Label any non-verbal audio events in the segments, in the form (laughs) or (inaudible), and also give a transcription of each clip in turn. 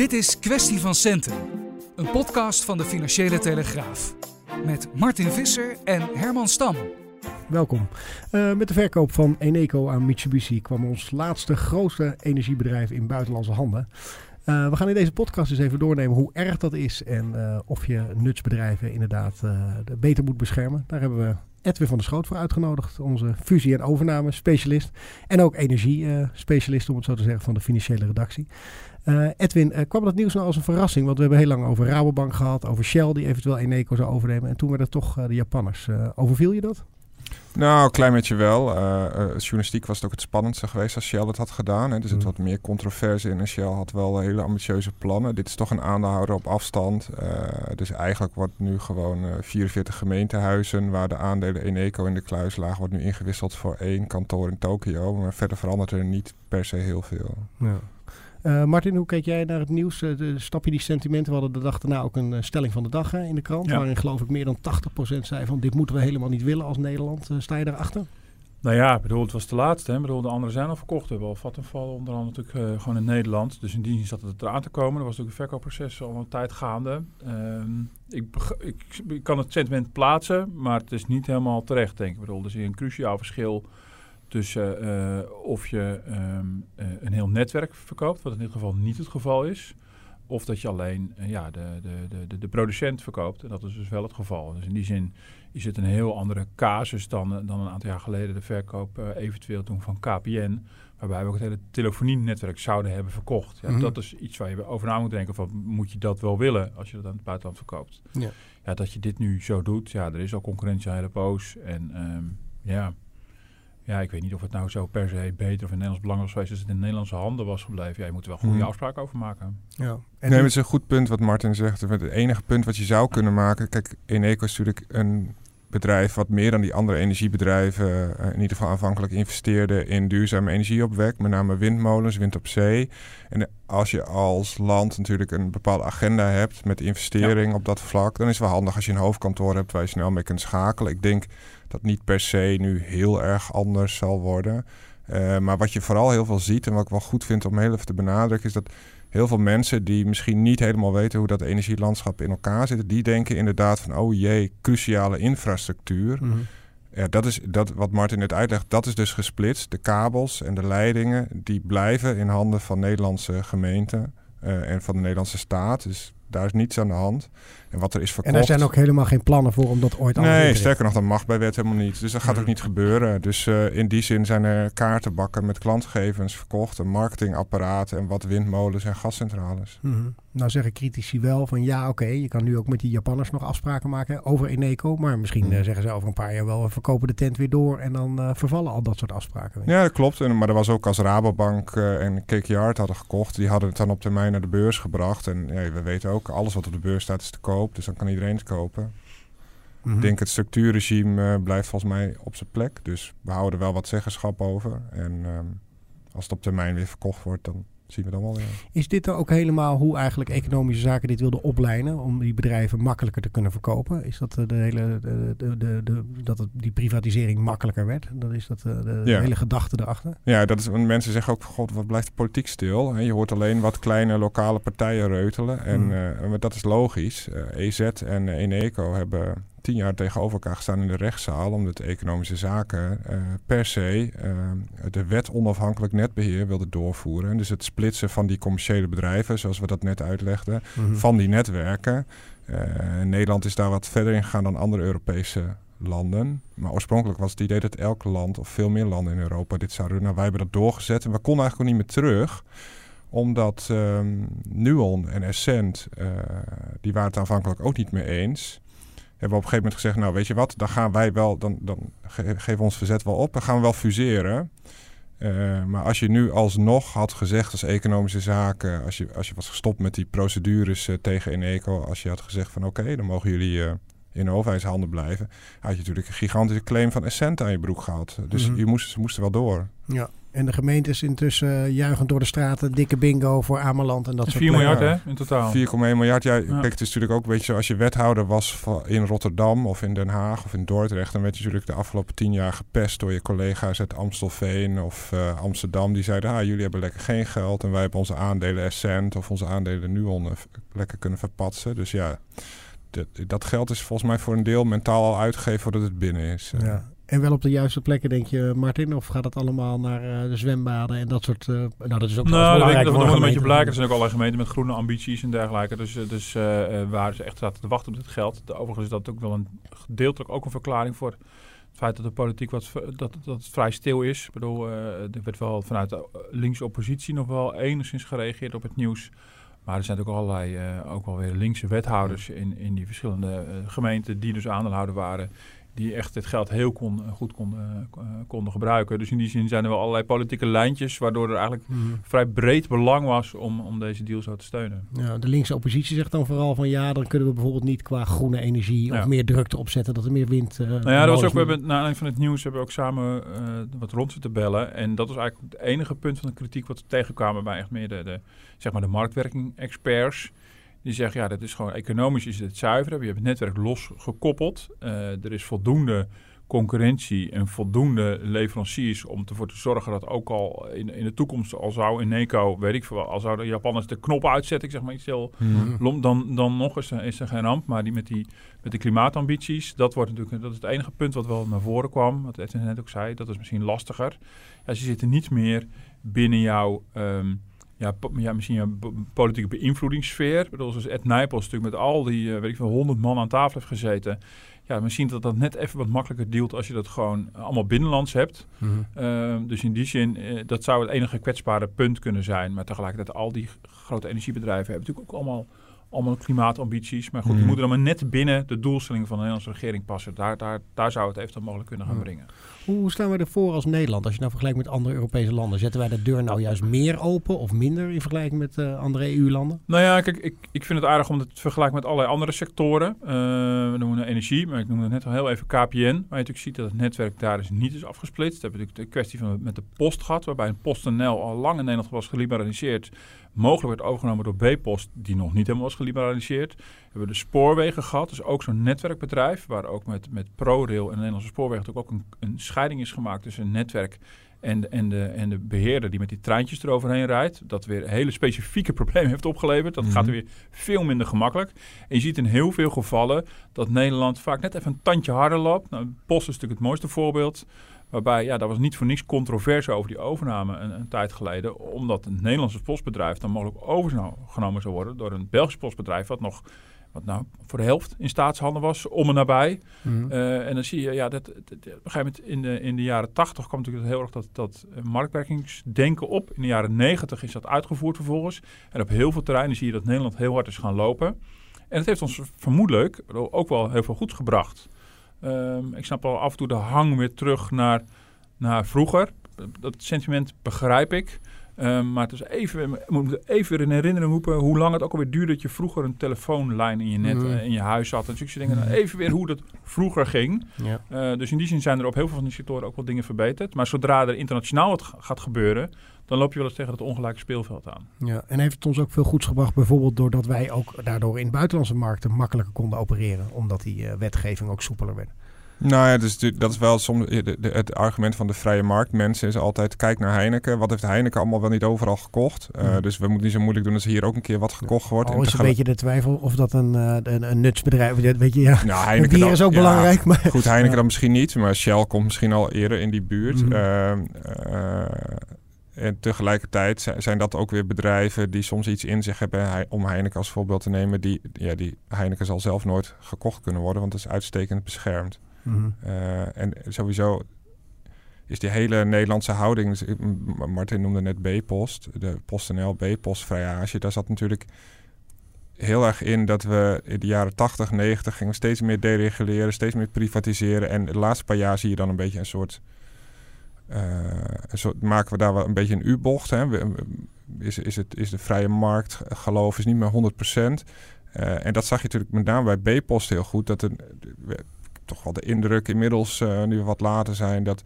Dit is Kwestie van Centen, een podcast van de Financiële Telegraaf. Met Martin Visser en Herman Stam. Welkom. Uh, met de verkoop van Eneco aan Mitsubishi kwam ons laatste grootste energiebedrijf in buitenlandse handen. Uh, we gaan in deze podcast eens even doornemen hoe erg dat is en uh, of je nutsbedrijven inderdaad beter moet beschermen. Daar hebben we Edwin van der Schoot voor uitgenodigd, onze fusie- en overname specialist. En ook energie-specialist, om het zo te zeggen, van de financiële redactie. Uh, Edwin, uh, kwam dat nieuws nou als een verrassing? Want we hebben heel lang over Rabobank gehad, over Shell die eventueel Eneco zou overnemen. En toen werden toch uh, de Japanners. overviel je dat? Nou, een klein beetje wel. journalistiek was het ook het spannendste geweest als Shell het had gedaan. Hè. Er zit mm. wat meer controverse in en Shell had wel hele ambitieuze plannen. Dit is toch een aandeelhouder op afstand. dus eigenlijk wordt nu gewoon 44 gemeentehuizen waar de aandelen Eneco in de kluis lagen, wordt nu ingewisseld voor één kantoor in Tokio. Maar verder verandert er niet per se heel veel. Ja. Uh, Martin, hoe keek jij naar het nieuws? Uh, stap je die sentimenten? We hadden de dag daarna ook een uh, stelling van de dag hè, in de krant. Waarin geloof ik meer dan 80% zei van dit moeten we helemaal niet willen als Nederland. sta je daarachter? Nou ja, ik bedoel, het was de laatste. Hè. Ik bedoel, de anderen zijn al verkocht. We hebben al Vattenfall onder andere natuurlijk gewoon in Nederland. Dus in die zin zat het eraan te komen. Er was natuurlijk een verkoopproces al een tijd gaande. Ehm, ik, ik, ik, kan het sentiment plaatsen, maar het is niet helemaal terecht, denk ik. Ik bedoel, er is een cruciaal verschil tussen uh, of je um, uh, een heel netwerk verkoopt, wat in dit geval niet het geval is, of dat je alleen uh, ja, de, de, de, de, producent verkoopt. En dat is dus wel het geval. Dus in die zin is het een heel andere casus dan, dan een aantal jaar geleden de verkoop eventueel toen van KPN, waarbij we ook het hele telefonienetwerk zouden hebben verkocht. Ja, mm -hmm. Dat is iets waar je over na moet denken van moet je dat wel willen als je dat aan het buitenland verkoopt. Ja. ja dat je dit nu zo doet, ja, er is al concurrentie een hele poos en um, ja... Ja, ik weet niet of het nou zo per se beter of in Nederlands belang was geweest als het in Nederlandse handen was gebleven. Ja, je moet er wel goede hmm. afspraken over maken. Ja. En nee, het is een goed punt wat Martin zegt. Het enige punt wat je zou kunnen maken. Kijk, Eneco is natuurlijk een bedrijf wat meer dan die andere energiebedrijven uh, in ieder geval aanvankelijk investeerde in duurzame energieopwek, met name windmolens, wind op zee. En als je als land natuurlijk een bepaalde agenda hebt met investering ja. op dat vlak, dan is het wel handig als je een hoofdkantoor hebt waar je snel mee kunt schakelen. Ik denk dat niet per se nu heel erg anders zal worden. Uh, maar wat je vooral heel veel ziet en wat ik wel goed vind om heel even te benadrukken, is dat heel veel mensen die misschien niet helemaal weten hoe dat energielandschap in elkaar zit, die denken inderdaad van, oh jee, cruciale infrastructuur. Mm -hmm. Ja, dat is dat wat Martin net uitlegt. Dat is dus gesplitst. De kabels en de leidingen die blijven in handen van Nederlandse gemeenten uh, en van de Nederlandse staat. Dus daar is niets aan de hand. En wat er is verkocht... En er zijn ook helemaal geen plannen voor om dat ooit aan te Nee, sterker nog, dat mag bij wet helemaal niet. Dus dat gaat ook niet gebeuren. Dus uh, in die zin zijn er kaartenbakken met klantgegevens verkocht. Een marketingapparaat en wat windmolens en gascentrales. Mm -hmm. Nou zeggen critici wel van ja, oké, okay, je kan nu ook met die Japanners nog afspraken maken over Eneco. Maar misschien mm. uh, zeggen ze over een paar jaar wel, we verkopen de tent weer door en dan uh, vervallen al dat soort afspraken. Ja, dat klopt. En, maar er was ook als Rabobank en KKR hadden gekocht, die hadden het dan op termijn naar de beurs gebracht. En ja, we weten ook, alles wat op de beurs staat is te koop. Dus dan kan iedereen het kopen. Mm -hmm. Ik denk het structuurregime uh, blijft volgens mij op zijn plek. Dus we houden er wel wat zeggenschap over. En um, als het op termijn weer verkocht wordt, dan zien we dan wel. Ja. Is dit dan ook helemaal hoe eigenlijk economische zaken dit wilden opleiden om die bedrijven makkelijker te kunnen verkopen? Is dat de hele de, de, de, de dat het, die privatisering makkelijker werd? Dat is dat de, ja. hele gedachte erachter? Ja, dat is mensen zeggen ook: God, wat blijft de politiek stil? Je hoort alleen wat kleine lokale partijen reutelen en mm. uh, dat is logisch. Uh, EZ en Eneco hebben tien jaar tegenover elkaar gestaan in de rechtszaal, omdat de economische zaken uh, per se uh, de wet onafhankelijk netbeheer wilde doorvoeren. Dus het splitsen van die commerciële bedrijven, zoals we dat net uitlegden, mm -hmm. van die netwerken. Uh, Nederland is daar wat verder in gegaan dan andere Europese landen. Maar oorspronkelijk was het idee dat elk land, of veel meer landen in Europa, dit zou doen. Nou, wij hebben dat doorgezet en we konden eigenlijk niet meer terug omdat um, Nuon en Essent, die waren het aanvankelijk ook niet mee eens hebben we op een gegeven moment gezegd, nou weet je wat, dan gaan wij wel, dan, dan ge geven we ons verzet wel op. Dan gaan we wel fuseren. Eh, maar als je nu alsnog had gezegd als economische zaken, als je, als je was gestopt met die procedures uh, tegen Eneco, als je had gezegd van oké, dan mogen jullie uh, in de overheidshanden blijven, had je natuurlijk een gigantische claim van Essent aan je broek gehad. Dus mm -hmm. je moest, ze moesten wel door. Ja, en de gemeente is intussen juichend door de straten. Dikke bingo voor Ameland en dat soort 4 miljard hè, in totaal. 4,1 miljard. Ja, ja, kijk, het is natuurlijk ook, weet je, als je wethouder was in Rotterdam of in Den Haag of in Dordrecht, dan werd je natuurlijk de afgelopen tien jaar gepest door je collega's uit Amstelveen of uh, Amsterdam. Die zeiden, ah, jullie hebben lekker geen geld en wij hebben onze aandelen Essent of onze aandelen Nuon lekker kunnen verpatsen. Dus ja, dat, dat geld is volgens mij voor een deel mentaal al uitgegeven voordat het binnen is. Ja. En wel op de juiste plekken, denk je, Martin? Of gaat het allemaal naar uh, de zwembaden en dat soort... Uh, nou, dat is ook nou, belangrijk. Dat moet een beetje blijken. Er zijn ook allerlei gemeenten met groene ambities en dergelijke. Dus, dus uh, waar ze echt zaten te wachten op dit geld. Overigens is dat ook wel een gedeeltelijk ook een verklaring voor het feit dat de politiek wat, dat, dat vrij stil is. Ik bedoel, er werd wel vanuit de linkse oppositie nog wel enigszins gereageerd op het nieuws. Maar er zijn ook allerlei, uh, ook wel weer linkse wethouders in, in die verschillende uh, gemeenten die dus aandeelhouder waren. Die echt het geld heel kon, goed konden, uh, konden gebruiken. Dus in die zin zijn er wel allerlei politieke lijntjes. Waardoor er eigenlijk mm. vrij breed belang was om, om deze deal zo te steunen. Ja, de linkse oppositie zegt dan vooral van ja, dan kunnen we bijvoorbeeld niet qua groene energie ja. of meer druk erop zetten dat er meer wind. nou ja, dat was ook, we hebben, naar aanleiding van het nieuws hebben we ook samen wat rond zitten bellen. En dat was eigenlijk het enige punt van de kritiek wat we tegenkwamen bij echt meer de, de zeg maar de marktwerking-experts. Die zeggen, ja, dat is gewoon economisch is het zuiver. Je hebt het netwerk losgekoppeld. Uh, er is voldoende concurrentie en voldoende leveranciers om ervoor te zorgen dat ook al in, in de toekomst, al zou in NECO, weet ik veel, al zouden de Japanners de knop uitzetten, ik zeg maar iets heel mm. dan, dan nog is er, is er geen ramp. Maar die met die, met die klimaatambities, dat wordt natuurlijk, dat is het enige punt wat wel naar voren kwam, wat Edwin net ook zei, dat is misschien lastiger. Ja, ze zitten niet meer binnen jouw... Um, ja, ja, misschien een politieke beïnvloedingssfeer. Ik bedoel, zoals Ed Nijpels natuurlijk met al die, uh, weet ik veel, honderd man aan tafel heeft gezeten. Ja, misschien dat dat net even wat makkelijker dealt als je dat gewoon allemaal binnenlands hebt. Mm -hmm. uh, dus in die zin, uh, dat zou het enige kwetsbare punt kunnen zijn. Maar tegelijkertijd, al die grote energiebedrijven hebben natuurlijk ook allemaal allemaal klimaatambities. Maar goed, mm. die moeten dan maar net binnen de doelstellingen van de Nederlandse regering passen. Daar, daar, daar zou het eventueel mogelijk kunnen gaan brengen. Hoe staan we ervoor als Nederland? Als je nou vergelijkt met andere Europese landen, zetten wij de deur nou juist meer open of minder in vergelijking met uh, andere EU-landen? Nou ja, kijk, ik, ik vind het aardig om het te vergelijken met allerlei andere sectoren. Uh, we noemen energie, maar ik noemde net al heel even KPN. Waar je natuurlijk ziet dat het netwerk daar dus niet is afgesplitst. We hebben natuurlijk de kwestie van met de post gehad, waarbij een PostNL al lang in Nederland was geliberaliseerd mogelijk werd overgenomen door B-Post, die nog niet helemaal was geliberaliseerd. We hebben de spoorwegen gehad, dus ook zo'n netwerkbedrijf, waar ook met, met ProRail en de Nederlandse spoorwegen natuurlijk ook een, een scheiding is gemaakt tussen netwerk en de, en, de, en de beheerder die met die treintjes eroverheen rijdt. Dat weer hele specifieke (laughs) problemen heeft opgeleverd. Dat mm -hmm. gaat weer veel minder gemakkelijk. En je ziet in heel veel gevallen dat Nederland vaak net even een tandje harder loopt. Nou, Post is natuurlijk het mooiste voorbeeld. Waarbij, ja, daar was niet voor niks controverse over die overname een, een, tijd geleden. Omdat een Nederlandse postbedrijf dan mogelijk overgenomen zou worden door een Belgisch postbedrijf. Wat nog, wat nou voor de helft in staatshanden was, om en nabij. Mm -hmm. uh, en dan zie je, ja, dat, dat, op een gegeven moment in de, in de jaren tachtig kwam natuurlijk heel erg dat, dat marktwerkingsdenken op. In de jaren negentig is dat uitgevoerd vervolgens. En op heel veel terreinen zie je dat Nederland heel hard is gaan lopen. En het heeft ons vermoedelijk ook wel heel veel goeds gebracht. Um, ik snap al af en toe de hang weer terug naar, naar vroeger. Dat sentiment begrijp ik. Um, maar het is even, moet even weer in herinnering roepen hoe lang het ook alweer duurde dat je vroeger een telefoonlijn in je net mm. uh, in je huis had. En zulke dingen. Mm. Even weer hoe dat vroeger ging. Ja. Uh, dus in die zin zijn er op heel veel van die sectoren ook wel dingen verbeterd. Maar zodra er internationaal wat gaat gebeuren, dan loop je wel eens tegen het ongelijke speelveld aan. Ja, en heeft het ons ook veel goeds gebracht, bijvoorbeeld doordat wij ook daardoor in buitenlandse markten makkelijker konden opereren, omdat die uh, wetgeving ook soepeler werd. Nou ja, dus dat is wel soms het argument van de vrije markt. Mensen is altijd, kijk naar Heineken. Wat heeft Heineken allemaal wel niet overal gekocht? Uh, mm. Dus we moeten niet zo moeilijk doen als hier ook een keer wat gekocht wordt. Al is een beetje de twijfel of dat een, een, een nutsbedrijf is. Weet je, ja, nou, Heineken bier is ook ja, belangrijk. Maar, goed, Heineken dan misschien niet. Maar Shell komt misschien al eerder in die buurt. Mm. Uh, uh, en tegelijkertijd zijn dat ook weer bedrijven die soms iets in zich hebben, om Heineken als voorbeeld te nemen, die, ja, die Heineken zal zelf nooit gekocht kunnen worden, want het is uitstekend beschermd. Mm-hmm. Uh, en sowieso is die hele Nederlandse houding, Martin noemde net B-post, de PostNL B-post vrijage, daar zat natuurlijk heel erg in dat we in de jaren 80, 90 gingen steeds meer dereguleren, steeds meer privatiseren. En de laatste paar jaar zie je dan een beetje een soort zo maken we daar wel een beetje een U-bocht. Is, is, het, is de vrije markt geloof is niet meer 100%. Uh, en dat zag je natuurlijk met name bij B-post heel goed. Dat er toch wel de indruk inmiddels, uh, nu wat later zijn, dat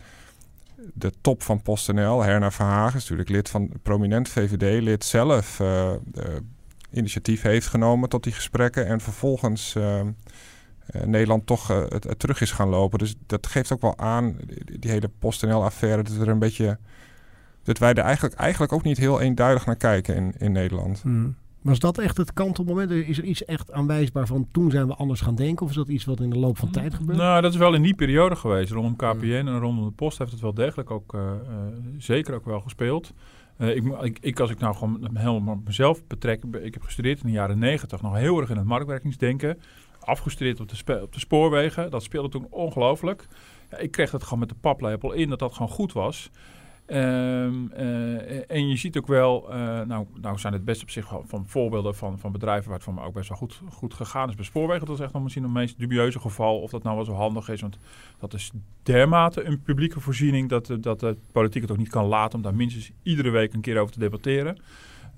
de top van PostNL, Herna Verhagen, is natuurlijk lid van prominent VVD-lid zelf, uh, initiatief heeft genomen tot die gesprekken en vervolgens Nederland toch het, het, terug is gaan lopen. Dus dat geeft ook wel aan, die, hele PostNL-affaire, dat er een beetje dat wij er eigenlijk, eigenlijk ook niet heel eenduidig naar kijken in, in Nederland. Hmm. Was dat echt het kantelmoment? Is er iets echt aanwijsbaar van toen zijn we anders gaan denken? Of is dat iets wat in de loop van tijd gebeurt? Nou, dat is wel in die periode geweest. Rondom KPN en rondom de post heeft het wel degelijk ook uh, uh, zeker ook wel gespeeld. Uh, ik, ik, ik, als ik nou gewoon helemaal mezelf betrek, ik heb gestudeerd in de jaren negentig, nog heel erg in het marktwerkingsdenken. Afgestudeerd op de, op de spoorwegen, dat speelde toen ongelooflijk. Ja, ik kreeg dat gewoon met de paplepel in, dat dat gewoon goed was. Um, en je ziet ook wel, uh, nou, nou zijn het best op zich van voorbeelden van, van bedrijven waar het voor me ook best wel goed, goed gegaan is. Bij spoorwegen, dat is echt nog misschien het meest dubieuze geval. Of dat nou wel zo handig is, want dat is dermate een publieke voorziening dat, dat de politiek het ook niet kan laten om daar minstens iedere week een keer over te debatteren.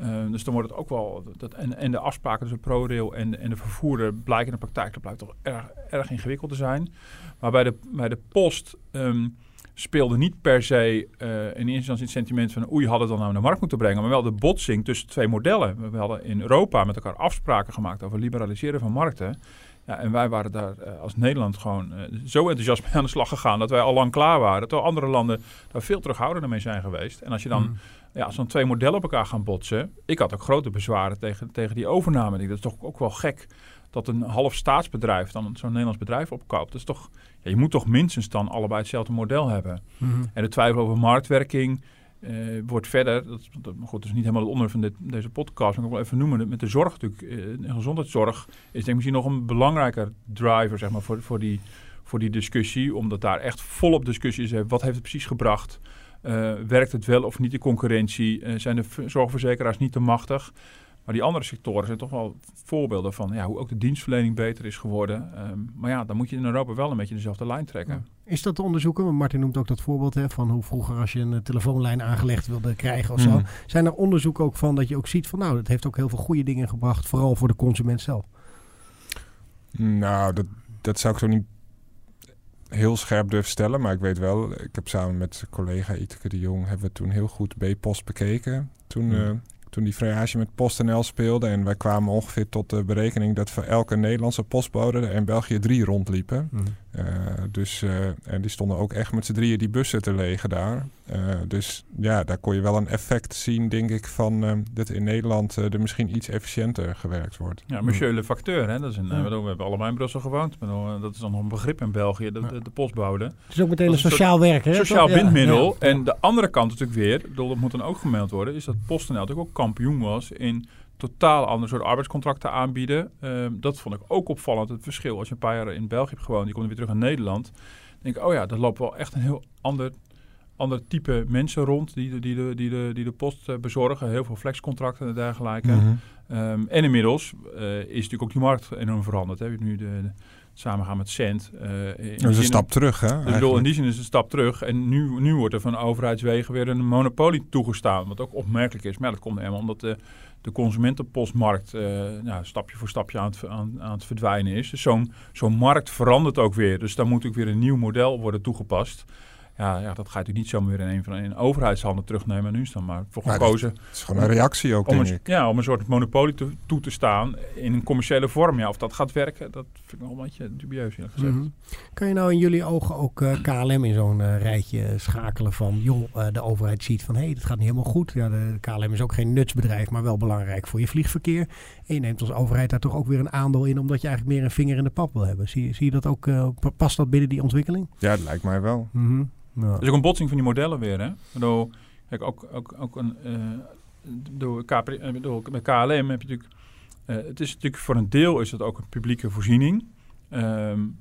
Uh, dus dan wordt het ook wel. Dat, en, en de afspraken tussen ProRail en, en de vervoerder blijken in de praktijk dat blijkt toch erg, erg ingewikkeld te zijn. Maar bij de, bij de post. Um, speelde niet per se uh, in eerste instantie het sentiment van oei, hadden dan nou naar de markt moeten brengen, maar wel de botsing tussen twee modellen. We hadden in Europa met elkaar afspraken gemaakt over liberaliseren van markten. Ja, en wij waren daar uh, als Nederland gewoon uh, zo enthousiast mee aan de slag gegaan dat wij al lang klaar waren. Terwijl andere landen daar veel terughoudender mee zijn geweest. En als je dan mm. ja, zo'n twee modellen op elkaar gaan botsen. Ik had ook grote bezwaren tegen, tegen die overname. Dat is toch ook wel gek dat een half staatsbedrijf dan zo'n Nederlands bedrijf opkoopt. Dat is toch, ja, je moet toch minstens dan allebei hetzelfde model hebben. Mm En de twijfel over marktwerking uh, wordt verder, dat, dat, goed, is niet helemaal het onderwerp van dit, deze podcast, maar ik wil even noemen, met de zorg natuurlijk, uh, gezondheidszorg is denk ik misschien nog een belangrijker driver zeg maar, voor, voor, die, voor die discussie, omdat daar echt volop discussie is, wat heeft het precies gebracht? Uh, werkt het wel of niet de concurrentie? zijn de zorgverzekeraars niet te machtig? Maar die andere sectoren zijn toch wel voorbeelden van ja, hoe ook de dienstverlening beter is geworden. Um, maar ja, dan moet je in Europa wel een beetje dezelfde lijn trekken. Is dat te onderzoeken? Martin noemt ook dat voorbeeld hè, van hoe vroeger als je een eh, telefoonlijn aangelegd wilde krijgen of zo. Hmm. Zijn er onderzoeken ook van dat je ook ziet van nou, dat heeft ook heel veel goede dingen gebracht, vooral voor de consument zelf? Nou, dat, dat zou ik zo niet heel scherp durven stellen. Maar ik weet wel, ik heb samen met collega Iteke de Jong... hebben we toen heel goed B-post bekeken. Toen, hmm. uh, toen die vrijage met PostNL speelde. En wij kwamen ongeveer tot de berekening dat voor elke Nederlandse postbode er in België drie rondliepen. Uh, dus, uh, en die stonden ook echt met z'n drieën die bussen te legen daar. Uh, dus ja, daar kon je wel een effect zien, denk ik, van dat in Nederland er misschien iets efficiënter gewerkt wordt. Ja, monsieur le facteur, hè? Dat is een, ja. we hebben allemaal in Brussel gewoond. Dat is dan nog een begrip in België, de, de, de postbode. Het is ook meteen een sociaal werk, hè? Sociaal bindmiddel. En de andere kant natuurlijk weer, dat moet dan ook gemeld worden, is dat PostNL natuurlijk ook kampioen was in totaal ander soort arbeidscontracten aanbieden. Uh, dat vond ik ook opvallend, het verschil. Als je een paar jaar in België hebt gewoond, je komt weer terug naar Nederland. denk ik, oh ja, er lopen wel echt een heel ander, ander type mensen rond die de, die de, die de, die de post uh, bezorgen. Heel veel flexcontracten en dergelijke. Mm -hmm. um, en inmiddels uh, is natuurlijk ook die markt enorm veranderd. Hè. Je nu de, de samengaan met Cent. Uh, dat is een stap terug, hè? Dus bedoel, in die zin is het een stap terug. En nu, nu wordt er van overheidswegen weer een monopolie toegestaan. Wat ook opmerkelijk is. Maar dat komt helemaal omdat de de consumentenpostmarkt uh, nou, stapje voor stapje aan het, aan, aan het verdwijnen is. Dus zo'n zo'n markt verandert ook weer. Dus daar moet ook weer een nieuw model worden toegepast. Ja, ja, dat ga je natuurlijk niet zomaar in een van in overheidshanden terugnemen. Nu is dan maar voor gekozen. het is gewoon een reactie ook, om denk een, ik. Ja, om een soort monopolie te, toe te staan in een commerciële vorm. Ja, of dat gaat werken, dat vind ik nog een beetje dubieus gezegd. Mm -hmm. Kan je nou in jullie ogen ook uh, KLM in zo'n uh, rijtje schakelen van... joh, uh, de overheid ziet van, hé, hey, dat gaat niet helemaal goed. Ja, de KLM is ook geen nutsbedrijf, maar wel belangrijk voor je vliegverkeer. En je neemt als overheid daar toch ook weer een aandeel in... omdat je eigenlijk meer een vinger in de pap wil hebben. Zie, zie je dat ook, past dat binnen die ontwikkeling? Ja, dat lijkt mij wel. Mm -hmm. Ja. Dus ook een botsing van die modellen weer. Hè? Ook, ook, ook een, uh, door, KP, door, met KLM heb je natuurlijk... Uh, het is natuurlijk voor een deel is het ook een publieke voorziening. Um,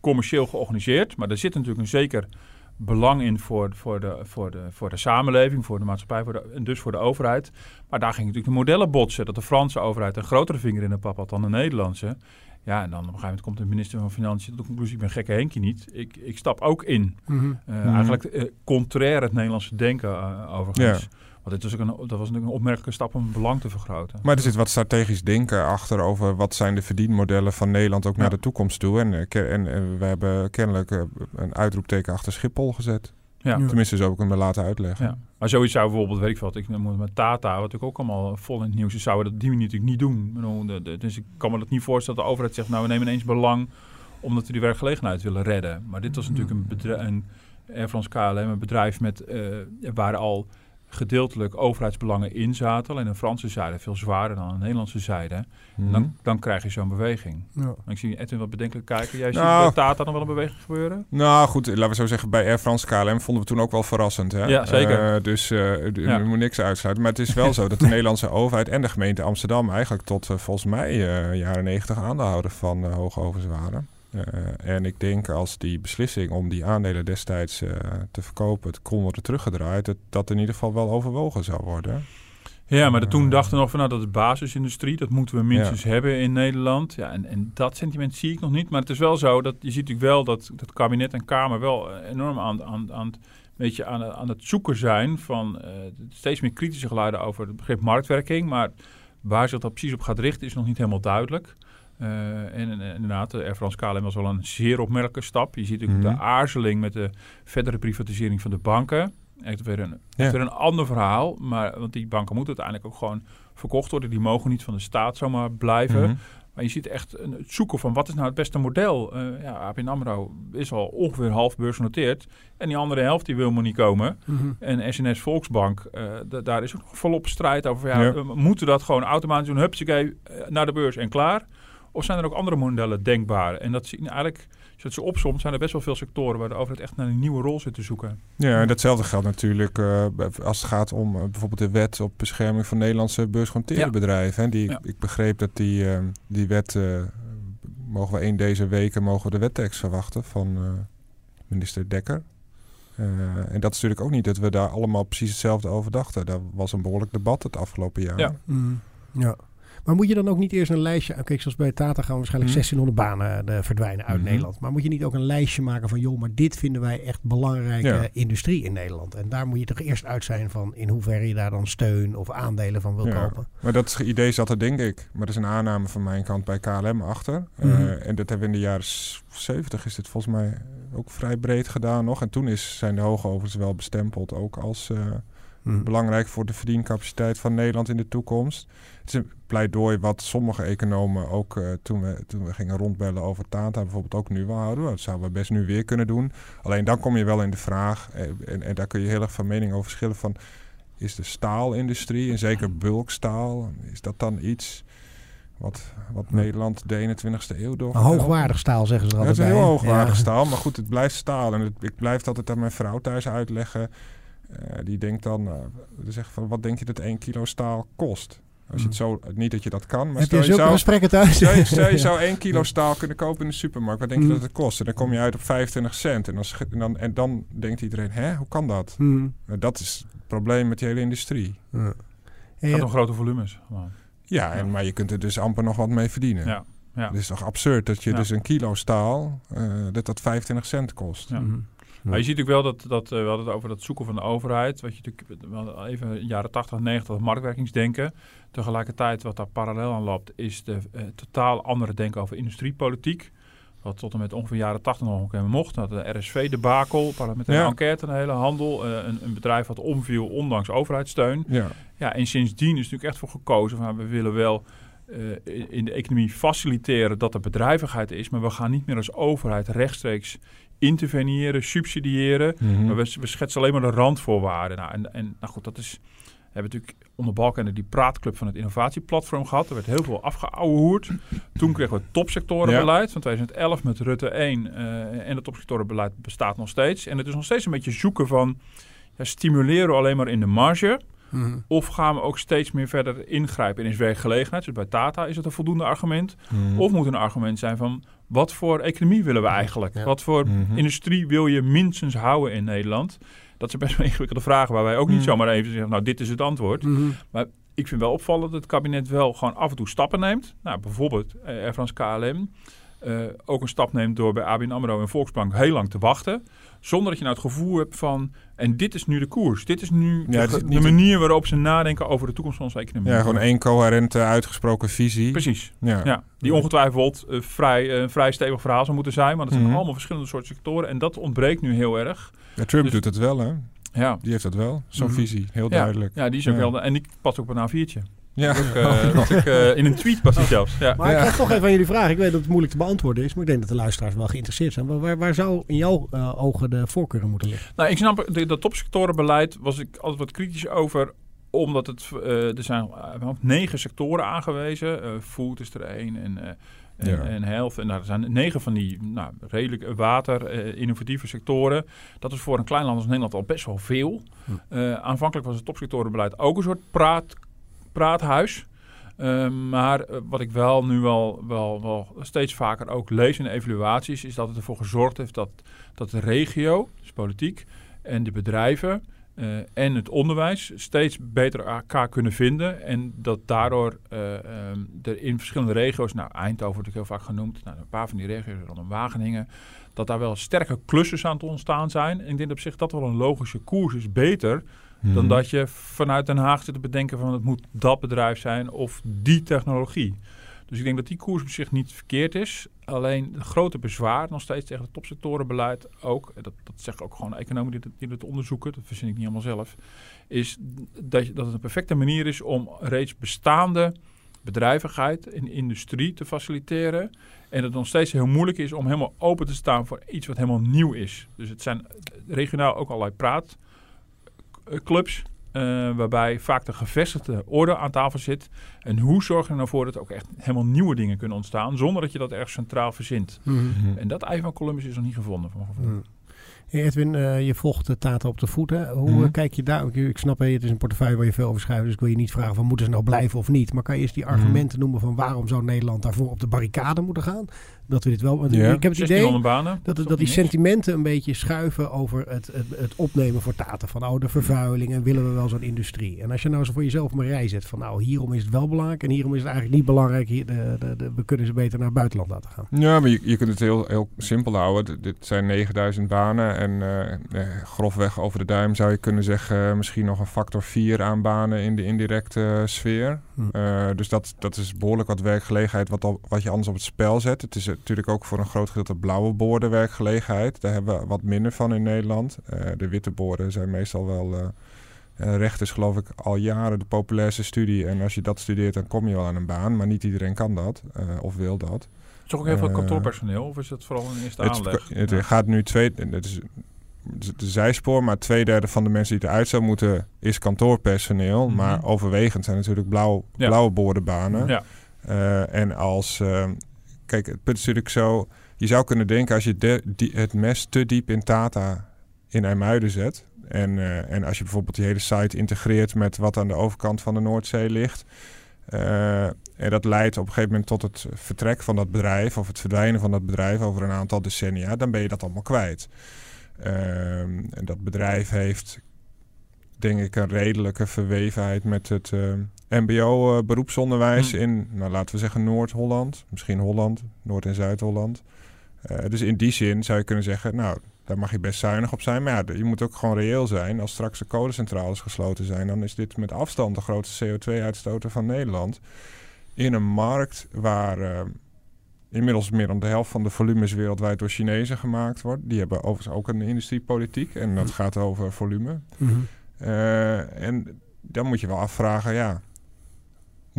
commercieel georganiseerd. Maar er zit natuurlijk een zeker belang in voor, voor, de, voor, de, voor de samenleving, voor de maatschappij voor en dus voor de overheid. Maar daar ging natuurlijk de modellen botsen. Dat de Franse overheid een grotere vinger in de pap had dan de Nederlandse. Ja, en dan op een gegeven moment komt de minister van Financiën tot de conclusie: ik ben gekke Henkie niet. Ik, ik stap ook in. Mhm. Uh, Eigenlijk uh, contrair het Nederlandse denken uh, overigens. Ja. Want dit was ook een, dat was natuurlijk een opmerkelijke stap om belang te vergroten. Maar er zit wat strategisch denken achter over wat zijn de verdienmodellen van Nederland ook ja. naar de toekomst toe. En, en, en we hebben kennelijk een uitroepteken achter Schiphol gezet. Ja. Tenminste, zo heb ik hem laten uitleggen. Ja. Maar zoiets zou bijvoorbeeld, weet ik wat, ik moet met Tata, wat ik ook allemaal vol in het nieuws is, zouden dat die manier natuurlijk niet doen. Dus ik kan me dat niet voorstellen dat de overheid zegt, nou we nemen ineens belang omdat we die werkgelegenheid willen redden. Maar dit was natuurlijk een bedrijf, een Air France KLM, een bedrijf met, uh, waar al gedeeltelijk overheidsbelangen in zaten. Alleen de Franse zijde veel zwaarder dan de Nederlandse zijde. Mhm. dan, dan krijg je zo'n beweging. Ja. Ik zie Edwin wat bedenkelijk kijken. Jij ziet Nou. bij Tata nog wel een beweging gebeuren? Nou goed, laten we zo zeggen, bij Air France KLM vonden we toen ook wel verrassend. Hè? Ja, zeker. Eh, dus eh, Ja. er moet niks uitsluiten. Maar het is wel zo dat de (laughs) Nederlandse overheid en de gemeente Amsterdam eigenlijk tot eh, volgens mij eh, jaren negentig aandeelhouder van uh, Hoogovens waren. Eh, en ik denk als die beslissing om die aandelen destijds eh, te verkopen, het kon worden teruggedraaid, dat dat in ieder geval wel overwogen zou worden. Ja, maar de, toen Eh. dachten we nog van nou, dat is basisindustrie. Dat moeten we minstens hebben in Nederland. Ja, en, en dat sentiment zie ik nog niet. Maar het is wel zo dat je ziet natuurlijk wel dat dat kabinet en Kamer wel eh, enorm aan, aan, aan, het, weet je, aan, aan het zoeken zijn van eh, steeds meer kritische geluiden over het begrip marktwerking. Maar waar zich dat precies op gaat richten is nog niet helemaal duidelijk. Eh, en, en inderdaad, de Air France KLM was wel een zeer opmerkelijke stap. Je ziet natuurlijk Mhm. de aarzeling met de verdere privatisering van de banken. Echt weer een, Ja. echt weer een ander verhaal. Maar, want die banken moeten uiteindelijk ook gewoon verkocht worden. Die mogen niet van de staat zomaar blijven. Mhm. Maar je ziet echt een, het zoeken van wat is nou het beste model. Eh ja, ABN AMRO is al ongeveer half beursgenoteerd. En die andere helft die wil maar niet komen. Mhm. En SNS Volksbank, eh, daar is ook nog volop strijd over. Ja, Ja. we moeten dat gewoon automatisch doen. Hupsakee, eh, naar de beurs en klaar. Of zijn er ook andere modellen denkbaar? En dat zie je eigenlijk, als je het zo opsomt, zijn er best wel veel sectoren waar de overheid echt naar een nieuwe rol zit te zoeken. Ja, en datzelfde geldt natuurlijk eh, als het gaat om eh, bijvoorbeeld de wet op bescherming van Nederlandse beursgenoteerde Ja. bedrijven. Hè. Die, Ja. Ik begreep dat die, eh, die wet, eh, mogen we één deze weken mogen we de wettekst verwachten van eh, minister Dekker. Eh, en dat is natuurlijk ook niet dat we daar allemaal precies hetzelfde over dachten. Daar was een behoorlijk debat het afgelopen jaar. Ja. Mhm. Ja. Maar moet je dan ook niet eerst een lijstje... Kijk, zoals bij Tata gaan waarschijnlijk Mhm. 1600 banen eh, verdwijnen uit Mhm. Nederland. Maar moet je niet ook een lijstje maken van... joh, maar dit vinden wij echt belangrijke Ja. industrie in Nederland. En daar moet je toch eerst uit zijn van... in hoeverre je daar dan steun of aandelen van wil Ja. kopen. Maar dat idee zat er denk ik, maar dat is een aanname van mijn kant bij KLM achter. Eh, Mhm. en dat hebben we in de jaren s- 70 is dit volgens mij ook vrij breed gedaan nog. En toen is, zijn de hoogovens wel bestempeld ook als eh, Mhm. belangrijk voor de verdiencapaciteit van Nederland in de toekomst. Het is een pleidooi wat sommige economen ook eh, toen, we, toen we gingen rondbellen over Tata bijvoorbeeld ook nu wel houden. Dat zouden we best nu weer kunnen doen. Alleen dan kom je wel in de vraag, eh, en, en daar kun je heel erg van mening over verschillen van... Is de staalindustrie, en zeker bulkstaal, is dat dan iets wat, wat. Nederland de 21ste eeuw door? Een hoogwaardig staal zeggen ze er Ja, het altijd is een heel hoogwaardig Ja. staal, maar goed, het blijft staal. En het, ik blijf altijd aan mijn vrouw thuis uitleggen. Eh, die denkt dan, eh, die zegt van, wat denk je dat 1 kilo staal kost? Als je het zo, niet dat je dat kan, maar Heb stel je zou, gesprekken thuis? stel, je, stel je (laughs) zou 1 kilo staal kunnen kopen in de supermarkt, wat denk je Mm. dat het kost? En dan kom je uit op 25 cent. En dan, en dan, en dan denkt iedereen, hè, hoe kan dat? Nou, dat is het probleem met die hele industrie. Ja. Het gaat om grote volumes. gewoon. Ja, en, maar je kunt er dus amper nog wat mee verdienen. Ja, ja. Het is toch absurd dat je Ja. dus een kilo staal, eh, dat dat 25 cent kost. Ja. Maar je ziet natuurlijk wel dat, dat eh, we hadden het over dat zoeken van de overheid. Wat je natuurlijk, even jaren 80, 90 dat marktwerkingsdenken. Tegelijkertijd wat daar parallel aan loopt, is de eh, totaal andere denken over industriepolitiek. Wat tot en met ongeveer jaren 80 nog een keer mocht. Dat de RSV-debakel, parlementaire Ja. enquête, een hele handel. eh, een, een bedrijf wat omviel ondanks overheidssteun. Ja. Ja, en sindsdien is natuurlijk echt voor gekozen van we willen wel in de economie faciliteren dat er bedrijvigheid is, maar we gaan niet meer als overheid rechtstreeks interveneren, subsidiëren. Mhm. Maar we, we schetsen alleen maar de randvoorwaarden. Nou, en, en nou goed, dat is. We hebben natuurlijk onder balken die praatclub van het innovatieplatform gehad. Er werd heel veel afgeouwehoerd. Toen kregen we het topsectorenbeleid van 2011 met Rutte 1. eh, en het topsectorenbeleid bestaat nog steeds. En het is nog steeds een beetje zoeken van... Ja, stimuleren we alleen maar in de marge... Mhm. Of gaan we ook steeds meer verder ingrijpen in is werkgelegenheid? Dus bij Tata is het een voldoende argument. Mhm. Of moet een argument zijn van wat voor economie willen we eigenlijk? Ja. Wat voor Mhm. industrie wil je minstens houden in Nederland? Dat zijn best wel (laughs) ingewikkelde vragen waar wij ook niet zomaar even zeggen, nou dit is het antwoord. Mhm. Ik vind wel opvallend dat het kabinet wel gewoon af en toe stappen neemt. Nou, bijvoorbeeld eh, Air France KLM. Eh, ook een stap neemt door bij ABN AMRO en Volksbank heel lang te wachten. Zonder dat je nou het gevoel hebt van... en dit is nu de koers. Dit is nu Ja, de, manier waarop ze nadenken over de toekomst van onze economie. Ja, gewoon één coherente, uitgesproken visie. Precies. Ja. Ja, die ongetwijfeld eh, vrij, eh, een vrij stevig verhaal zou moeten zijn. Want het zijn Mhm. allemaal verschillende soorten sectoren. En dat ontbreekt nu heel erg. Ja, Trump Dus- doet het wel, hè? Ja, Die heeft dat wel, zo'n Mhm. visie. Heel duidelijk. ja die is ook wel... En die past ook op een A4'tje. Ja. (laughs) Ook, eh, dat ik, eh, in een tweet past die zelfs. Ja. Maar Ja. ik ga toch even aan jullie vragen. Ik weet dat het moeilijk te beantwoorden is, maar ik denk dat de luisteraars wel geïnteresseerd zijn. Waar, waar, waar zou in jouw eh, ogen de voorkeuren moeten liggen? Nou, ik snap de, dat topsectorenbeleid was ik altijd wat kritisch over omdat het, eh, er zijn negen sectoren aangewezen. Eh, food is er één en, eh, en, Ja. en health. En daar zijn negen van die nou, redelijk water, eh, innovatieve sectoren. Dat is voor een klein land als Nederland al best wel veel. Hm. Eh, aanvankelijk was het topsectorenbeleid ook een soort praat, praathuis. Eh, maar eh, wat ik wel nu wel, wel, wel steeds vaker ook lees in de evaluaties... is dat het ervoor gezorgd heeft dat, dat de regio, dus politiek... en de bedrijven eh, en het onderwijs steeds beter elkaar kunnen vinden. En dat daardoor eh, ehm, er in verschillende regio's... nou, Eindhoven wordt ook heel vaak genoemd. Nou, een paar van die regio's rondom Wageningen... dat daar wel sterke klussen aan het ontstaan zijn. En ik denk op zich dat wel een logische koers is. Beter Mhm. dan dat je vanuit Den Haag zit te bedenken van het moet dat bedrijf zijn of die technologie. Dus ik denk dat die koers op zich niet verkeerd is. Alleen het grote bezwaar nog steeds tegen het topsectorenbeleid ook, dat, dat zeggen ook gewoon economen die, die het onderzoeken, dat verzin ik niet allemaal zelf, is dat, dat het een perfecte manier is om reeds bestaande bedrijvigheid in industrie te faciliteren. En dat het nog steeds heel moeilijk is om helemaal open te staan voor iets wat helemaal nieuw is. Dus het zijn regionaal ook allerlei praatclubs. eh, waarbij vaak de gevestigde orde aan tafel zit. En hoe zorg je er nou voor dat er ook echt helemaal nieuwe dingen kunnen ontstaan. zonder dat je dat erg centraal verzint. Mhm. En dat ei van Columbus is nog niet gevonden. Van mijn gevoel. Mhm. Hey Edwin, eh, je volgt de Tata op de voet. Hè? Hoe Mhm. eh, kijk je daar? Ik, ik snap, het is een portefeuille waar je veel over schrijft. Dus ik wil je niet vragen van moeten ze nou blijven of niet. Maar kan je eens die argumenten noemen van waarom zou Nederland daarvoor op de barricade moeten gaan? Dat we dit wel. Want Ja. Ik heb het idee 1600 banen. dat, het- dat die niks? sentimenten een beetje schuiven over het, het, het opnemen voor Tata. Van oh, de vervuiling en willen we wel zo'n industrie. En als je nou zo voor jezelf op een rij zet van nou, hierom is het wel belangrijk en hierom is het eigenlijk niet belangrijk. Hier, de, de, de- we kunnen ze beter naar het buitenland laten gaan. Ja, maar je, je kunt het heel, heel simpel houden. D- dit zijn 9000 banen en eh, eh, grofweg over de duim zou je kunnen zeggen... eh, misschien nog een factor 4 aan banen in de indirecte sfeer. Hm. Eh, dus dat, dat is behoorlijk wat werkgelegenheid wat, al, wat je anders op het spel zet. Het is natuurlijk ook voor een groot gedeelte blauwe boorden werkgelegenheid. Daar hebben we wat minder van in Nederland. Eh, de witte boorden zijn meestal wel... eh, recht is geloof ik al jaren de populairste studie. En als je dat studeert, dan kom je wel aan een baan. Maar niet iedereen kan dat of wil dat. Is ook heel veel kantoorpersoneel? Of is dat vooral een eerste Het, aanleg? het Ja. gaat nu twee. Het is de zijspoor, maar twee derde van de mensen die eruit zou moeten is kantoorpersoneel. Mhm. Maar overwegend zijn natuurlijk blauw, Ja. blauwe boordenbanen. Ja. En als. Kijk, het punt is natuurlijk zo. Je zou kunnen denken als je de, het mes te diep in Tata in IJmuiden zet. En, eh, en als je bijvoorbeeld die hele site integreert met wat aan de overkant van de Noordzee ligt. eh, en dat leidt op een gegeven moment tot het vertrek van dat bedrijf of het verdwijnen van dat bedrijf over een aantal decennia, dan ben je dat allemaal kwijt. Ehm, en dat bedrijf heeft, denk ik, een redelijke verwevenheid met het MBO-beroepsonderwijs Hm. in, nou, laten we zeggen, Noord-Holland, misschien Holland, Noord- en Zuid-Holland. Eh, dus in die zin zou je kunnen zeggen, nou, daar mag je best zuinig op zijn. Maar ja, je moet ook gewoon reëel zijn. Als straks de kolencentrales gesloten zijn, dan is dit met afstand de grootste CO2-uitstoter van Nederland. In een markt waar eh, inmiddels meer dan de helft van de volumes wereldwijd door Chinezen gemaakt wordt. Die hebben overigens ook een industriepolitiek en dat gaat over volume. Eh, en dan moet je wel afvragen, ja,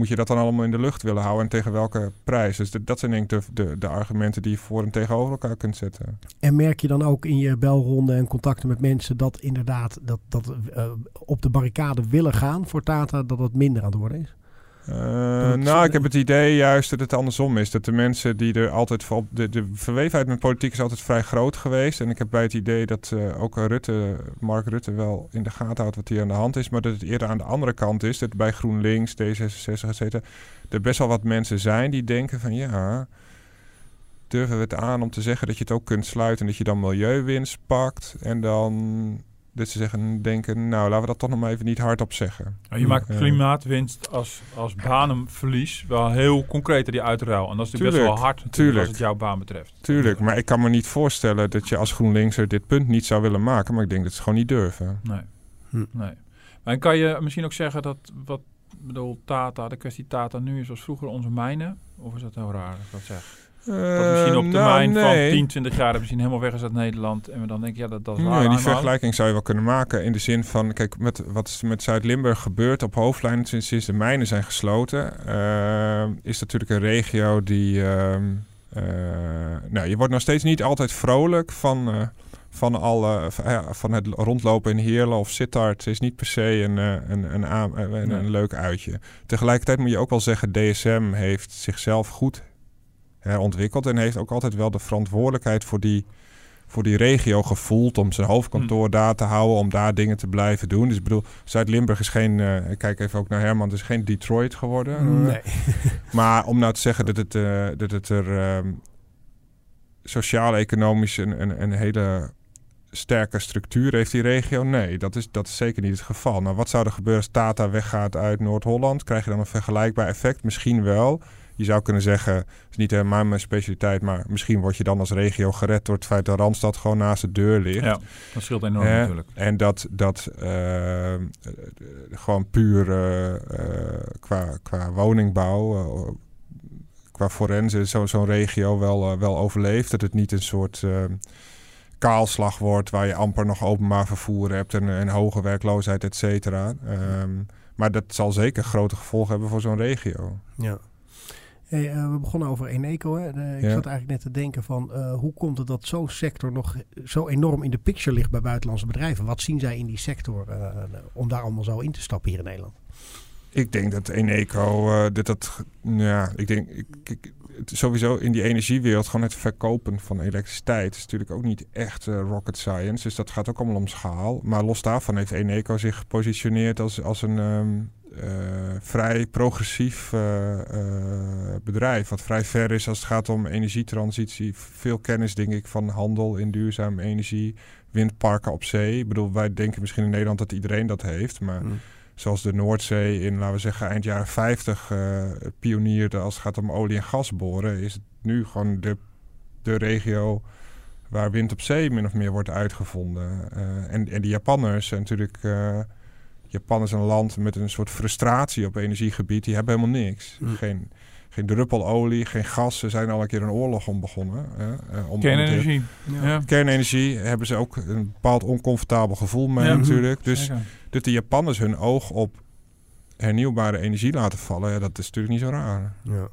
moet je dat dan allemaal in de lucht willen houden en tegen welke prijs? Dus dat- dat zijn denk ik de, de, de argumenten die je voor en tegenover elkaar kunt zetten. En merk je dan ook in je belronde en contacten met mensen dat inderdaad dat, dat eh, op de barricade willen gaan voor Tata, dat het minder aan het worden is? Uh, nou, ik heb het idee juist dat het andersom is. Dat de mensen die er altijd voor... De, de verwevenheid met politiek is altijd vrij groot geweest. En ik heb bij het idee dat uh, ook Rutte, Mark Rutte wel in de gaten houdt wat hier aan de hand is. Maar dat het eerder aan de andere kant is. Dat bij GroenLinks, D66, et cetera... er best wel wat mensen zijn die denken van... ja, durven we het aan om te zeggen dat je het ook kunt sluiten... en dat je dan milieuwinst pakt en dan dat ze zeggen, denken, nou laten we dat toch nog maar even niet hardop zeggen. je maakt klimaatwinst als, als banenverlies wel heel concreet die uitruil. En dat is natuurlijk best wel hard tuurlijk. als het jouw baan betreft. Tuurlijk, maar ik kan me niet voorstellen dat je als GroenLinkser dit punt niet zou willen maken. Maar ik denk dat ze gewoon niet durven. Nee. Hm. nee. Maar kan je misschien ook zeggen dat wat bedoel, Tata, de kwestie Tata nu is als vroeger onze mijnen? Of is dat heel raar als ik dat zeg? Dat misschien op termijn nou, van 10, 20 jaar misschien helemaal weg is uit Nederland. En we dan denken, ja, dat, dat is waar. Nee, die vergelijking zou je wel kunnen maken. In de zin van, kijk, met, wat is met Zuid-Limburg gebeurt op hoofdlijnen sinds, sinds de mijnen zijn gesloten. Uh, is natuurlijk een regio die... Uh, uh, nou, je wordt nog steeds niet altijd vrolijk van... Van, alle, van het rondlopen in Heerlen of Sittard is niet per se een, een, een, een, een leuk uitje. Tegelijkertijd moet je ook wel zeggen, DSM heeft zichzelf goed herontwikkeld. En heeft ook altijd wel de verantwoordelijkheid voor die, voor die regio gevoeld. Om zijn hoofdkantoor hmm. daar te houden, om daar dingen te blijven doen. Dus ik bedoel, Zuid-Limburg is geen, uh, ik kijk even ook naar Herman, het is geen Detroit geworden. Nee. maar om nou te zeggen dat het, uh, dat het er uh, sociaal-economisch een, een, een hele sterke structuur heeft die regio? Nee, dat is, dat is zeker niet het geval. Nou, wat zou er gebeuren als Tata weggaat uit Noord-Holland? Krijg je dan een vergelijkbaar effect? Misschien wel je zou kunnen zeggen, het is niet helemaal mijn specialiteit, maar misschien word je dan als regio gered door het feit dat Randstad gewoon naast de deur ligt. Ja, dat scheelt enorm natuurlijk. En dat, dat uh, gewoon puur uh, qua, qua woningbouw, qua forense, zo'n zo regio wel, wel overleeft. Dat het niet een soort kaalslag wordt waar je amper nog openbaar vervoer hebt en, en hoge werkloosheid, et cetera. Um, maar dat zal zeker grote gevolgen hebben voor zo'n regio. Ja. Hey, uh, we begonnen over Eneco. Hè? ik zat eigenlijk net te denken van uh, hoe komt het dat zo'n sector nog zo enorm in de picture ligt bij buitenlandse bedrijven? Wat zien zij in die sector uh, om daar allemaal zo in te stappen hier in Nederland? Ik denk dat Eneco, dit dat, ja, ik denk, ik, ik, sowieso in die energiewereld gewoon het verkopen van elektriciteit is natuurlijk ook niet echt rocket science. Dus dat gaat ook allemaal om schaal. Maar los daarvan heeft Eneco zich gepositioneerd als, als een um, uh, vrij progressief uh, uh, bedrijf. Wat vrij ver is als het gaat om energietransitie. Veel kennis, denk ik, van handel in duurzame energie. Windparken op zee. Ik bedoel, wij denken misschien in Nederland dat iedereen dat heeft. Maar mm. zoals de Noordzee in, laten we zeggen, eind jaren 50 pionierde als het gaat om olie- en gas boren. Is het nu gewoon de, de regio waar wind op zee min of meer wordt uitgevonden. en, en de Japanners zijn natuurlijk Japan is een land met een soort frustratie op energiegebied. Die hebben helemaal niks. Mm. Geen, geen druppel olie, geen gas. Ze zijn al een keer een oorlog om begonnen. Hè, om, kernenergie. ja. Kernenergie hebben ze ook een bepaald oncomfortabel gevoel mee natuurlijk. Dus dat de Japanners hun oog op hernieuwbare energie laten vallen, ja, dat is natuurlijk niet zo raar. Ja.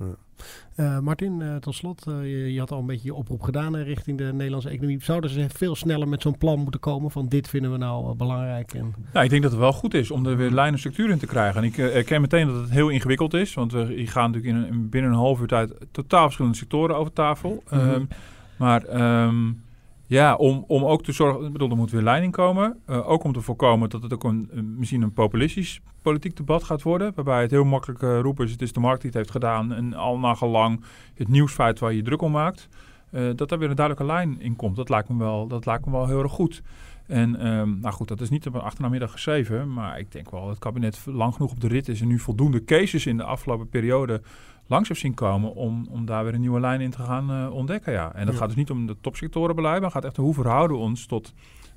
Uh, Martin, uh, tot slot, uh, je, je, had al een beetje je oproep gedaan richting de Nederlandse economie. Zouden ze veel sneller met zo'n plan moeten komen van dit vinden we nou belangrijk? En... Ja, ik denk dat het wel goed is om er weer lijn en structuur in te krijgen. En ik herken meteen dat het heel ingewikkeld is, want we gaan natuurlijk in, binnen een half uur tijd totaal verschillende sectoren over tafel. Mm -hmm. maar um, ja, om, om ook te zorgen, ik bedoel, er moet weer leiding komen. Uh, ook om te voorkomen dat het ook een, misschien een populistisch politiek debat gaat worden. Waarbij het heel makkelijk uh, roepen is, het is de markt die het heeft gedaan. En al nagelang het nieuwsfeit waar je druk om maakt. Uh, dat er weer een duidelijke lijn in komt. Dat lijkt me wel, dat lijkt me wel heel erg goed. En um, nou goed, dat is niet op een achtermiddag geschreven. Maar ik denk wel dat het kabinet lang genoeg op de rit is. En nu voldoende cases in de afgelopen periode langs heeft zien komen om, om daar weer een nieuwe lijn in te gaan uh, ontdekken. Ja. En dat gaat dus niet om de topsectorenbeleid, maar gaat echt hoe verhouden we ons tot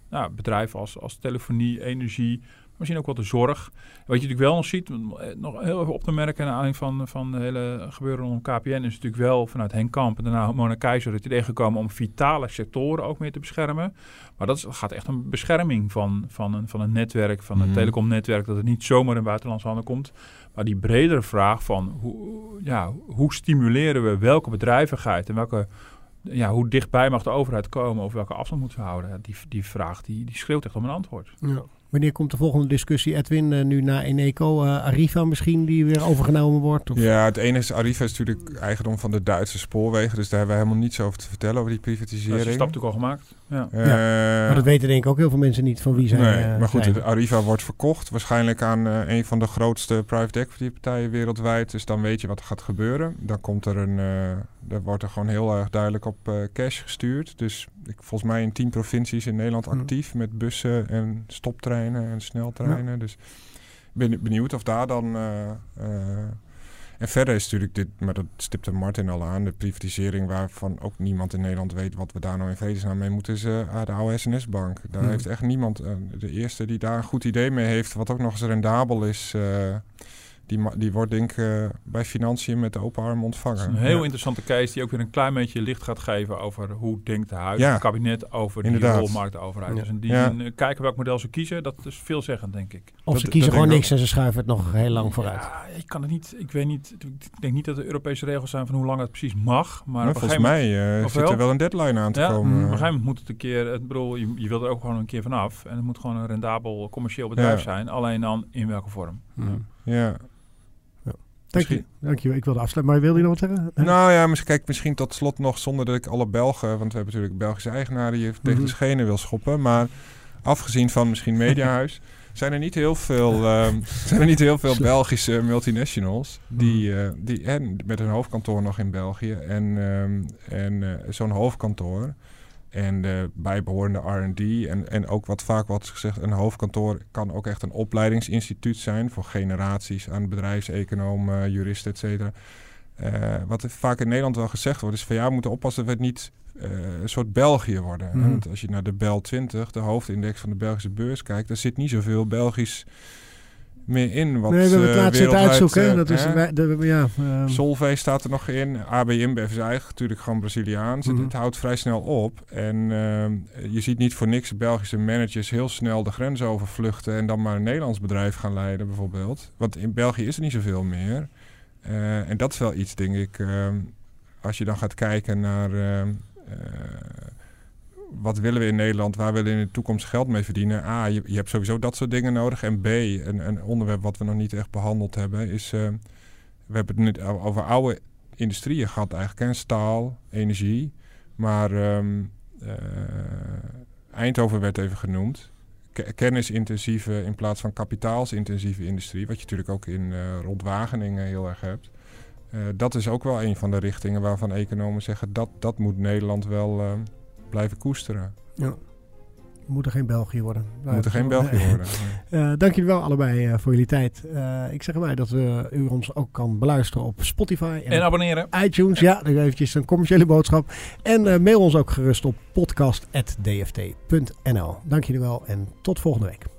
nou, bedrijven als, als telefonie, energie, misschien ook wel de zorg. Wat je natuurlijk wel nog ziet, eh, nog heel even op te merken naar aanleiding van, van de hele gebeuren rondom KPN, is natuurlijk wel vanuit Henk Kamp en daarna Mona Keizer het idee gekomen om vitale sectoren ook meer te beschermen. Maar dat gaat echt een bescherming van, van, een, van een netwerk, van een mm. telecomnetwerk, dat het niet zomaar in buitenlandse handen komt. Maar die bredere vraag van hoe, ja, hoe stimuleren we welke bedrijvigheid en welke, ja, hoe dichtbij mag de overheid komen of welke afstand moeten we houden, die, die vraag die, die schreeuwt echt om een antwoord. Ja. Wanneer komt de volgende discussie, Edwin? Uh, nu na Eneco, uh, Arriva misschien, die weer overgenomen wordt? Of? Ja, het ene is Arriva is natuurlijk eigendom van de Duitse spoorwegen. Dus daar hebben we helemaal niets over te vertellen, over die privatisering. Dat is stap natuurlijk al gemaakt. Ja. Uh, ja. Maar dat weten denk ik ook heel veel mensen niet van wie zij Nee, maar goed, zijn. Arriva wordt verkocht. Waarschijnlijk aan een van de grootste private equity partijen wereldwijd. Dus dan weet je wat er gaat gebeuren. Dan komt er een... daar wordt er gewoon heel erg duidelijk op cash gestuurd. Dus ik, volgens mij in tien provincies in Nederland hm. actief met bussen en stoptreinen en sneltreinen. Dus ik ben benieuwd of daar dan. En verder is natuurlijk dit, maar dat stipte Martin al aan, de privatisering waarvan ook niemand in Nederland weet wat we daar nou in vredesnaam mee moeten, is uh, de oude SNS-bank. Daar hm. heeft echt niemand, de eerste die daar een goed idee mee heeft, wat ook nog eens rendabel is, die, die wordt denk ik uh, bij financiën met de open arm ontvangen. een heel interessante case die ook weer een klein beetje licht gaat geven over hoe denkt de huidige kabinet over die rolmarkt overheid. Dus in die zin uh, kijken welk model ze kiezen, dat is veelzeggend denk ik. Of ze kiezen gewoon niks en ze schuiven het nog heel lang vooruit. Ja, ik kan het niet, ik weet niet, ik denk niet dat er Europese regels zijn van hoe lang het precies mag. Maar ja, volgens mij uh, zit er wel een deadline aan te komen. Op een gegeven moment moet het een keer, het bedoel, je, je wilt er ook gewoon een keer vanaf. En het moet gewoon een rendabel commercieel bedrijf zijn. Alleen dan in welke vorm. Ja. Dank je, dank je. Ik wilde afsluiten, maar wil je nog wat zeggen? Nou ja, misschien, kijk, misschien tot slot nog zonder dat ik alle Belgen, want we hebben natuurlijk Belgische eigenaren die je tegen mhm. de schenen wil schoppen. Maar afgezien van misschien Mediahuis, (laughs) zijn er niet heel veel, um, zijn er niet heel veel Belgische multinationals die, uh, die en met een hoofdkantoor nog in België en, um, en uh, zo'n hoofdkantoor en de bijbehorende R&D. En, en ook wat vaak wordt gezegd, een hoofdkantoor kan ook echt een opleidingsinstituut zijn voor generaties aan bedrijfseconomen, juristen, et cetera. Uh, wat vaak in Nederland wel gezegd wordt, is van ja, we moeten oppassen dat we niet uh, een soort België worden. Mm. Want als je naar de Bel 20, de hoofdindex van de Belgische beurs kijkt, daar zit niet zoveel Belgisch meer in. Wat, nee, we hebben het uh, laatst zitten uitzoeken. dat is, de, ja, um. Solvay staat er nog in. AB InBev is eigenlijk natuurlijk gewoon Braziliaans. Mm -hmm. het, houdt vrij snel op. En uh, je ziet niet voor niks Belgische managers heel snel de grens overvluchten... en dan maar een Nederlands bedrijf gaan leiden bijvoorbeeld. Want in België is er niet zoveel meer. Uh, en dat is wel iets, denk ik... Als je dan gaat kijken naar eh, wat willen we in Nederland? Waar willen we in de toekomst geld mee verdienen? A, je, hebt sowieso dat soort dingen nodig. En B, een, een onderwerp wat we nog niet echt behandeld hebben, is... Uh, we hebben het nu over oude industrieën gehad eigenlijk. Hè? Staal, energie. Maar um, uh, Eindhoven werd even genoemd. Kennisintensieve in plaats van kapitaalsintensieve industrie. Wat je natuurlijk ook in uh, rond Wageningen heel erg hebt. dat is ook wel een van de richtingen waarvan economen zeggen... dat, dat moet Nederland wel blijven koesteren. Ja. We moeten geen België worden. We moeten geen België worden. uh, (laughs) dank jullie wel allebei uh, voor jullie tijd. Uh, ik zeg erbij dat we, u ons ook kan beluisteren op Spotify. En, en abonneren. iTunes, ja. Dan eventjes een commerciële boodschap. En mail ons ook gerust op podcast.dft.nl. Dank jullie wel en tot volgende week.